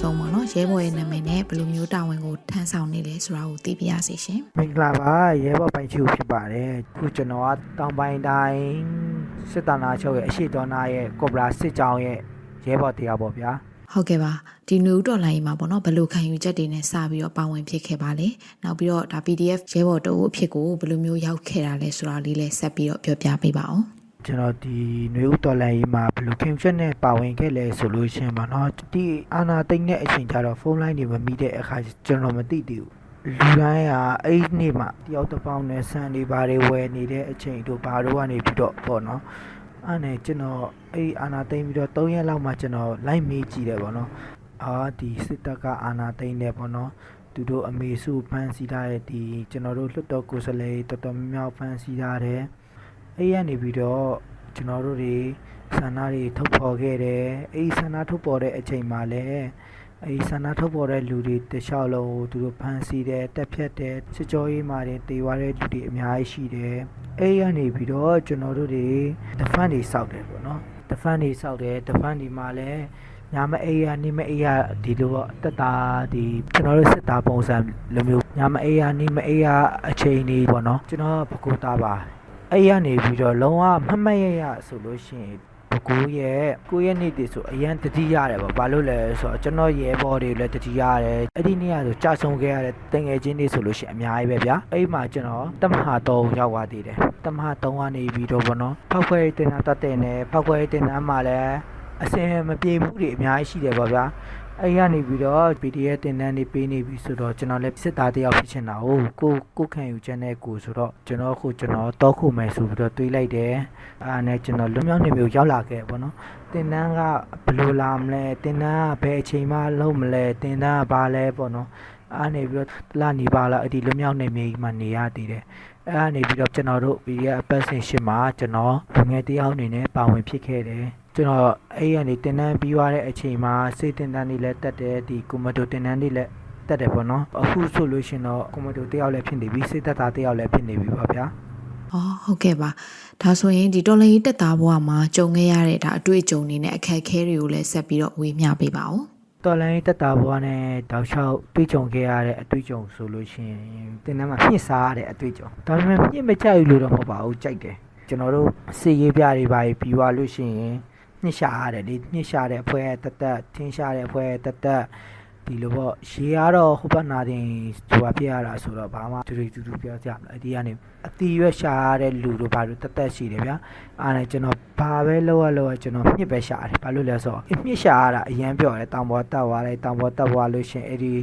ဆုံးပေါ့နော်ရဲဘော်ရဲ့နာမည်နဲ့ဘယ်လိုမျိုးတာဝန်ကိုထမ်းဆောင်နေလဲဆိုတာကိုသိပြရစီရှင်မင်္ဂလာပါရဲဘော်ပိုင်ချူဖြစ်ပါတယ်ခုကျွန်တော်ကတောင်ပိုင်းတိုင်းစစ်တာနာချုပ်ရဲ့အရှိတော်နာရဲ့ကော့ဘရာစစ်ကြောင်းရဲ့ရဲဘော်တရားပေါ့ဗျာဟုတ်ကဲ့ပါဒီနူးတော်လိုင်းမှာပေါ့နော်ဘယ်လိုခံယူချက်တွေနဲ့စပြီးတော့ပါဝင်ဖြစ်ခဲ့ပါလဲနောက်ပြီးတော့ဒါ PDF ရဲဘော်တို့အဖြစ်ကိုဘယ်လိုမျိုးရောက်ခဲ့တာလဲဆိုတာလေးလည်းဆက်ပြီးတော့ပြောပြပေးပါအောင် ကျွန်တော်ဒီຫນွေဦးတော်လိုင်းကြီးမှာဘယ်လိုခင်ချက်နဲ့ပါဝင်ခဲ့လဲဆိုလို့ရှရင်ပါတော့ဒီအာနာတိတ်တဲ့အချိန်ကျတော့ဖုန်းလိုင်းတွေမမိတဲ့အခါကျွန်တော်မသိသေးဘူးလူတိုင်းကအဲ့ဒီနေ့မှတယောက်တစ်ပေါင်းနဲ့ဆန်တွေဘာတွေဝယ်နေတဲ့အချိန်တို့ဘာတို့ကနေပြီးတော့ပေါ့နော်အဲ့နဲ့ကျွန်တော်အဲ့ဒီအာနာသိမ့်ပြီးတော့3ရက်လောက်မှကျွန်တော်လိုက်မေးကြည့်တယ်ပေါ့နော်အာဒီစစ်တပ်ကအာနာသိမ့်နေပေါ့နော်သူတို့အမေစုဖမ်းဆီးထားတဲ့ဒီကျွန်တော်တို့လွတ်တော်ကိုယ်စားလှယ်တော်တော်များများဖမ်းဆီးထားတယ် အဲ့ရနေပြီးတော့ကျွန်တော်တို့တွေဆန္ဒတွေထုတ်ဖော်ခဲ့တယ်အဲ့ဒီဆန္ဒထုတ်ဖော်တဲ့အချိန်မှာလည်းအဲဒီဆန္ဒထုတ်ပေါ်တဲ့လူတွေတခြားလုံးကိုသူတို့ဖမ်းဆီးတယ်တက်ဖြတ်တယ်စစ်ကြောရေးမှာတွေတေသွားတဲ့လူတွေအများကြီးရှိတယ်အဲဒီကနေပြီးတော့ကျွန်တော်တို့တွေတဖန်တွေစောက်တယ်ပေါ့နော်တဖန်တွေစောက်တယ်တဖန်ဒီမှာလည်းညမအေးရနေမအေးရဒီလိုပေါ့တက်တာဒီကျွန်တော်တို့စစ်သားပုံစံလိုမျိုးညမအေးရနေမအေးရအချိန်တွေပေါ့နော်ကျွန်တော်ကပကူတာပါ အဲ့ရနေပြီးတော့လုံးဝမမတ်ရရဆိုလို့ရှိရင်ဘကိုးရဲ့ကိုရဲ့နေ့တည်းဆိုအရန်တတိရတယ်ပေါ့ဘာလို့လဲဆိုတော့ကျွန်တော်ရဲဘော်တွေလည်းတတိရတယ်အဲ့ဒီနေ့ကဆိုကြာဆုံးခဲ့ရတဲ့တငယ်ချင်းတွေဆိုလို့ရှိရင်အများကြီးပဲဗျာအဲ့မှာကျွန်တော်တမဟာ3ရောက်သွားသေးတယ်တမဟာ3ကနေပြီးတော့ဗောနော်ဖောက်ခွဲတင်တာတတ်တယ်နဲ့ဖောက်ခွဲတင်တာမှလည်းအစင်မပြေမှုတွေအများကြီးရှိတယ်ပေါ့ဗျာ အဲ့ရနေပြီးတော့ PDF တင်တန်းနေပေးနေပြီဆိုတော့ကျွန်တော်လည်းစစ်သားတယောက်ဖြစ်ချင်တာ哦ကိုကိုခံယူချက်နဲ့ကိုဆိုတော့ကျွန်တော်ခုကျွန်တော်တောခုမယ်ဆိုပြီးတော့တွေးလိုက်တယ်အားနဲ့ကျွန်တော်လွတ်မြောက်နေမျိုးရောက်လာခဲ့ပေါ့နော်တင်တန်းကဘယ်လိုလာမလဲတင်တန်းကဘယ်အချိန်မှလုံးမလဲတင်တန်းကဘာလဲပေါ့နော်အားနေပြီးတော့တလနေပါလားအဲ့ဒီလွတ်မြောက်နေမျိုးမှနေရသေးတယ်အဲ့ဒါနေပြီးတော့ကျွန်တော်တို့ PDF အပတ်စဉ်ရှင်းမှာကျွန်တော်လူငယ်တယောက်အနေနဲ့ပါဝင်ဖြစ်ခဲ့တယ် ကျွန်တော်အဲ့ရနေတင်တန်းပြီးသွားတဲ့အချိန်မှာစိတ်တင်တန်းတွေလည်းတက်တယ်ဒီကွန်မတိုတင်တန်းတွေလည်းတက်တယ်ပေါ့နော်အခုဆိုလို့ရှရင်တော့ကွန်မတိုတယောက်လည်းဖြစ်နေပြီစိတ်သက်သာတယောက်လည်းဖြစ်နေပြီပေါ့ဗျာ။အော်ဟုတ်ကဲ့ပါ။ဒါဆိုရင်ဒီတော်လိုင်းတက်သားဘဝမှာကြုံခဲ့ရတဲ့ဒါအတွေ့အကြုံတွေနဲ့အခက်အခဲတွေကိုလည်းဆက်ပြီးတော့ဝေမျှပေးပါဦးတော်လိုင်းတက်တာဘွားနဲ့တောက်လျှောက်တွေ့ကြုံခဲ့ရတဲ့အတွေ့အကြုံဆိုလို့ရှရင်တင်တန်းမှာမြင့်စားရတဲ့အတွေ့အကြုံဒါပေမဲ့မြင့်မကြိုက်ဘူးလို့တော့မဟုတ်ပါဘူးကြိုက်တယ်ကျွန်တော်တို့စီရေးပြတွေပါပြီးသွားလို့ရှရင် ညှစ်ရှာရတယ်လေညှစ်ရှာတဲ့အဖွဲ့တက်တက်ထင်းရှာတဲ့အဖွဲ့တက်တက်ဒီလိုပေါ့ရေကတော့ဟိုဘက်နာတင်ဟိုဘာပြရတာဆိုတော့ဘာမှတူတူတူတူပြောကြမလားအဒီကနေအတီရွက်ရှာရတဲ့လူတို့ဘာလို့တက်တက်ရှိတယ်ဗျာအားနဲ့ကျွန်တော်ဘာပဲလောက်ရလောက်ရကျွန်တော်မြစ်ပဲရှာတယ်ဘာလို့လဲဆိုတော့အမြစ်ရှာရတာအရန်ပြောတယ်တောင်ပေါ်တက်သွားလိုက်တောင်ပေါ်တက်သွားလို့ရှရင်အဲ့ဒီ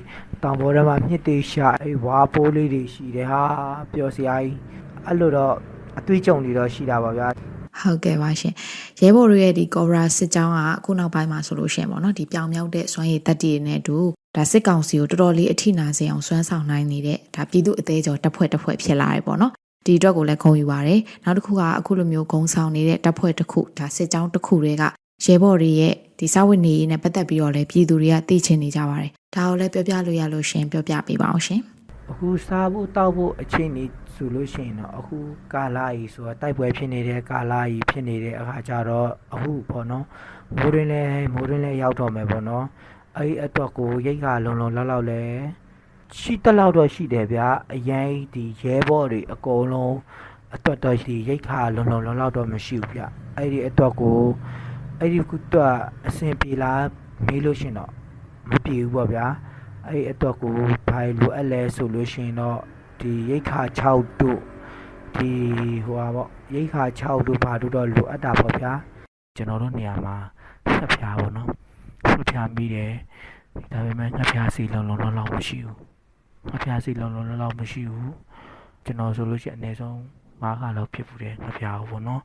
တောင်ပေါ်ထဲမှာမြစ်တွေရှာအဲ့ဝါပိုးလေးတွေရှိတယ်ဟာပြောစရာကြီးအဲ့လိုတော့အသွေးကြုံတွေတော့ရှိတာပါဗျာ။ ဟုတ်ကဲ့ပါရှင်။ရဲဘော်တို့ရဲ့ဒီ Cobra စစ်ကြောင်းကအခုနောက်ပိုင်းမှာဆိုလို့ရှိရင်ပေါ့နော်ဒီပြောင်မြောက်တဲ့စွမ်းရည်တက်တည်တွေနဲ့အတူဒါစစ်ကောင်စီကိုတော်တော်လေးအထိနာစေအောင်စွမ်းဆောင်နိုင်နေတဲ့ဒါပြည်သူအသေးကျော်တပ်ဖွဲ့တစ်ဖွဲ့ဖြစ်လာတယ်ပေါ့နော်။ဒီအတွက်ကိုလည်းဂုဏ်ယူပါတယ်။နောက်တစ်ခုကအခုလိုမျိုးဂုံဆောင်နေတဲ့တပ်ဖွဲ့တစ်ခုဒါစစ်ကြောင်းတစ်ခုတွေကရဲဘော်တွေရဲ့ဒီစာဝတ်နေရေးနဲ့ပတ်သက်ပြီးတော့လည်းပြည်သူတွေကသိချင်နေကြပါတယ်။ဒါကိုလည်းပြောပြလို့ရလို့ရှင်ပြောပြပေးပါအောင်ရှင်။ အခုစားဖို့တောက်ဖို့အချိန်ကြီးဆိုလို့ရှိရင်တော့အခုကာလာကြီးဆိုတာတိုက်ပွဲဖြစ်နေတဲ့ကာလာကြီးဖြစ်နေတဲ့အခါကျတော့အခုပေါ့နော်မိုးရင်းလဲမိုးရင်းလဲရောက်တော့မယ်ပေါ့နော်အဲ့ဒီအတွက်ကိုရိတ်ခါလုံလုံလောက်လောက်လဲရှိတလောက်တော့ရှိတယ်ဗျာအရင်ဒီရဲဘော်တွေအကုန်လုံးအတွက်တော့ဒီရိတ်ခါလုံလုံလောက်လောက်တော့မရှိဘူးဗျအဲ့ဒီအတွက်ကိုအဲ့ဒီကတော့အဆင်ပြေလားမေးလို့ရှရင်တော့မပြေဘူးပေါ့ဗျာ အဲ့ဒီအတွက်ကိုဘာလိုအပ်လဲဆိုလို့ရှိရင်တော့ဒီရိတ်ခါ6တို့ဒီဟိုပါပေါ့ရိတ်ခါ6တို့ဘာတို့တော့လိုအပ်တာပေါ့ဗျာကျွန်တော်တို့နေရာမှာဆက်ဖြာပေါ့နော်ဆက်ဖြာမိတယ်ဒါပေမဲ့ငှက်ဖြာစီလုံးလုံးလုံးလုံးမရှိဘူးငှက်ဖြာစီလုံးလုံးလုံးလုံးမရှိဘူးကျွန်တော်ဆိုလို့ရှိရင်အနည်းဆုံး ၅ခါလောက်ဖြစ်ဘူးတယ်ငှက်ဖြာကိုပေါ့နော်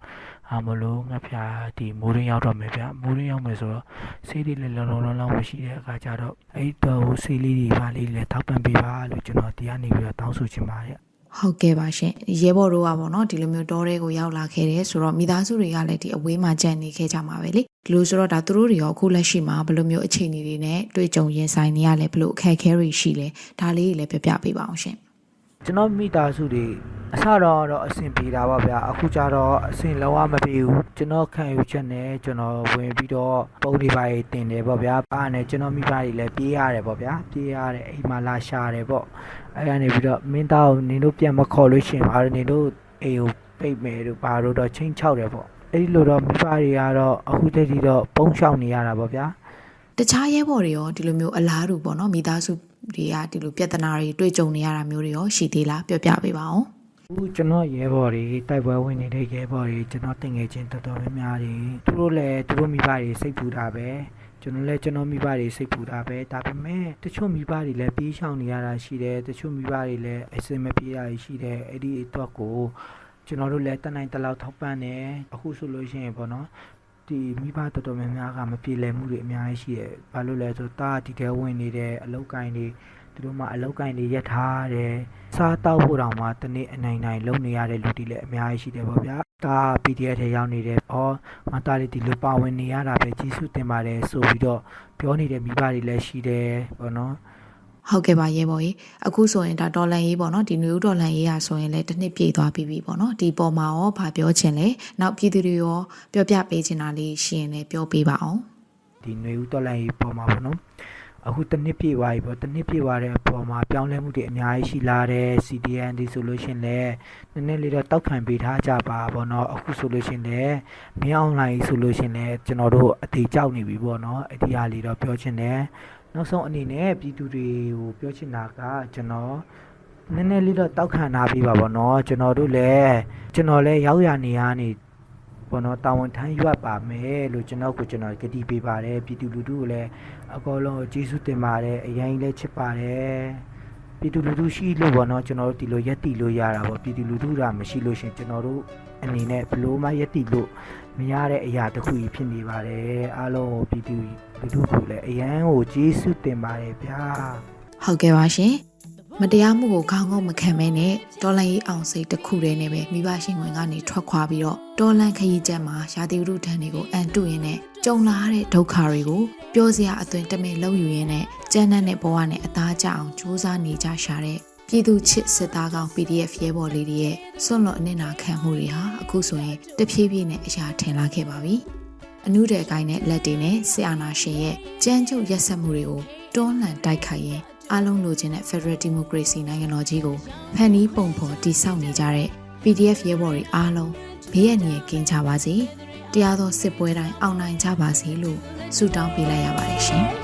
အားမလို့ငှက်ဖြာဒီမိုးရင်းရောက်တော့မယ်ဗျမိုးရင်းရောက်မယ်ဆိုတော့ဆေးလေးလည်းလုံးလုံးလုံးလုံးမရှိတဲ့အခါကျတော့အဲ့တော့ဆေးလေးတွေပါလေးလည်းတောက်ပံပေးပါလို့ကျွန်တော်တရားနေပြီးတော့တောင်းဆိုချင်ပါတယ်ဟုတ်ကဲ့ပါရှင်ရဲဘော်တို့ကပေါ့နော်ဒီလိုမျိုးတောထဲကိုရောက်လာခဲ့တယ်ဆိုတော့မိသားစုတွေကလည်းဒီအဝေးမှာကြံ့နေခဲ့ကြမှာပဲလေဒီလိုဆိုတော့ဒါသူတို့တွေရောအခုလက်ရှိမှာဘယ်လိုမျိုးအခြေအနေတွေနဲ့တွေ့ကြုံရင်ဆိုင်နေရလဲဘယ်လိုအခက်အခဲတွေရှိလဲဒါလေးတွေလည်းပြောပြပေးပါအောင်ရှင် ကျွန်တော်မိသားစုတွေအစတော့တော့အဆင်ပြေတာပါဗျာအခုကျတော့အဆင်လုံးဝမပြေဘူးကျွန်တော်ခံယူချက်နဲ့ကျွန်တော်ဝင်ပြီးတော့ပုံတွေပါတင်တယ်ပေါ့ဗျာအားနဲ့ကျွန်တော်မိဘတွေလည်းပြေးရတယ်ပေါ့ဗျာပြေးရတယ်အိမ်မှာလာရှာတယ်ပေါ့အဲ့ကနေပြီးတော့မင်းသားကိုနင်တို့ပြန်မခေါ်လို့ရှရင်ပါနင်တို့အိမ်ကိုပိတ်မယ်တို့ဘာလို့တော့ချင်းချောက်တယ်ပေါ့အဲ့ဒီလိုတော့မိဘတွေကတော့အခုတည်းကတော့ပုံရှောင်နေရတာပေါ့ဗျာတခြားရဲဘော်တွေရောဒီလိုမျိုးအလားတူပေါ့နော်မိသားစု တွေကဒီလိုပြဿနာတွေတွေ့ကြုံနေရတာမျိုးတွေရောရှိသေးလားပြောပြပေးပါဦးအခုကျွန်တော်ရဲဘော်တွေတိုက်ပွဲဝင်နေတဲ့ရဲဘော်တွေကျွန်တော်တင်ငယ်ချင်းတော်တော်များများတွေသူတို့လည်းသူတို့မိဘတွေစိတ်ပူတာပဲကျွန်တော်လည်းကျွန်တော်မိဘတွေစိတ်ပူတာပဲဒါပေမဲ့တချို့မိဘတွေလည်းပြေးရှောင်နေရတာရှိတယ်တချို့မိဘတွေလည်းအစင်မပြေးရရှိတယ်အဲ့ဒီအတွက်ကိုကျွန်တော်တို့လည်းတနိုင်တလောက်ထောက်ပံ့တယ်အခုဆိုလို့ရှိရင်ပေါ့နော် ဒီမိဘတော်တော်များများကမပြေလည်မှုတွေအများကြီးရှိတယ်ဘာလို့လဲဆိုတော့တာဒီတဲဝင်နေတဲ့အလောက်ကိုင်းတွေသူတို့မှအလောက်ကင်တွေရက်ထားတယ်စားတောက်ဖို့တောင်မှတနေ့အနိုင်နိုင်လုံနေရတဲ့လူတွေလည်းအများကြီးရှိတယ်ပေါ့ဗျာဒါ PDF ထဲရောက်နေတယ်ဩမသားလေးဒီလိုပါဝင်နေရတာပဲကြီးစုတင်ပါတယ်ဆိုပြီးတော့ပြောနေတဲ့မိဘတွေလည်းရှိတယ်ပေါ့နော် ဟုတ်ကဲ့ပါရဲဘော်ကြီးအခုဆိုရင်ဒါဒေါ်လန်ရေးပေါ့နော်ဒီနယူးဒေါ်လန်ရေးရဆိုရင်လည်းတစ်နှစ်ပြည့်သွားပြီပြီပေါ့နော်ဒီပေါ်မှာရောဗာပြောချင်လဲနောက်ပြည်သူတွေရောပြောပြပေးချင်တာလေးရှိရင်လည်းပြောပေးပါအောင်ဒီຫນွေဦးတော်လိုင်းကြီးပေါ်မှာပေါ့နော်အခုတစ်နှစ်ပြည့်သွားပြီပေါ့တစ်နှစ်ပြည့်သွားတဲ့အပေါ်မှာပြောင်းလဲမှုတွေအများကြီးရှိလာတယ် CDN ဒီဆိုလို့ရှရင်လည်းနည်းနည်းလေးတော့တောက်ခံပေးထားကြပါပေါ့နော်အခုဆိုလို့ရှရင်လည်းမင်းအွန်လိုင်းဆိုလို့ရှရင်လည်းကျွန်တော်တို့အသေးကြောက်နေပြီပေါ့နော်အဒီဟာလေးတော့ပြောချင်တယ် နောက်ဆုံးအနေနဲ့ပြည်သူတွေကိုပြောချင်တာကကျွန်တော်နည်းနည်းလေးတော့တောက်ခံထားပေးပါပေါ့နော်ကျွန်တော်တို့လည်းကျွန်တော်လည်းရောက်ရနေရနေပေါ့နော်တာဝန်ထမ်းရွက်ပါမယ်လို့ကျွန်တော်ကိုကျွန်တော်ကတိပေးပါတယ်ပြည်သူလူထုကိုလည်းအကောလုံးကိုကျေးဇူးတင်ပါတယ်အရင်လည်းချစ်ပါတယ်ပြည်သူလူထုရှိလို့ပေါ့နော်ကျွန်တော်တို့ဒီလိုရက်တီလို့ရတာပေါ့ပြည်သူလူထုကမရှိလို့ရှရင်ကျွန်တော်တို့အနေနဲ့ဘလို့မှရက်တီလို့ မရတဲ့အရာတစ်ခုကြီးဖြစ်နေပါတယ်အားလုံးကိုပြည်သူလူထုကိုလည်းအရန်ကိုကျေးဇူးတင်ပါတယ်ဗျာဟုတ်ကဲ့ပါရှင်မတရားမှုကိုခေါင်းငုံမခံမဲနဲ့တော်လန်ရေးအောင်စိတ်တစ်ခုတည်းနဲ့ပဲမိဘရှင်ဝင်ကနေထွက်ခွာပြီးတော့တော်လန်ခရီးချက်မှာရာသီဥတုထန်တွေကိုအန်တုရင်းနဲ့ကြုံလာရတဲ့ဒုက္ခတွေကိုပြောစရာအသွင်တမင်လောက်ယူရင်းနဲ့ကြမ်းတမ်းတဲ့ဘဝနဲ့အသားကျအောင်ကြိုးစားနေကြရှာတဲ့ ပြည်သူချစ်စစ်သားကောင် PDF ရဲဘော်လေးတွေရဲ့စွန့်လွတ်အနစ်နာခံမှုတွေဟာအခုဆိုရင်တဖြည်းဖြည်းနဲ့အရာထင်လာခဲ့ပါပြီ။အနုတဲ့အကိုင်းနဲ့လက်တွေနဲ့ဆီအာနာရှင်ရဲ့ကြမ်းကြုတ်ရက်စက်မှုတွေကိုတွန်းလှန်တိုက်ခိုက်ရင်အားလုံးလိုချင်တဲ့ Federal Democracy နိုင်ငံတော်ကြီးကိုဖန်တီးပုံဖော်တည်ဆောက်နေကြတဲ့ PDF ရဲဘော်တွေအားလုံးဘေးရန်ရကင်းကြပါစေ။တရားသောစစ်ပွဲတိုင်းအောင်နိုင်ကြပါစေလို့ဆုတောင်းပေးလိုက်ရပါတယ်ရှင်။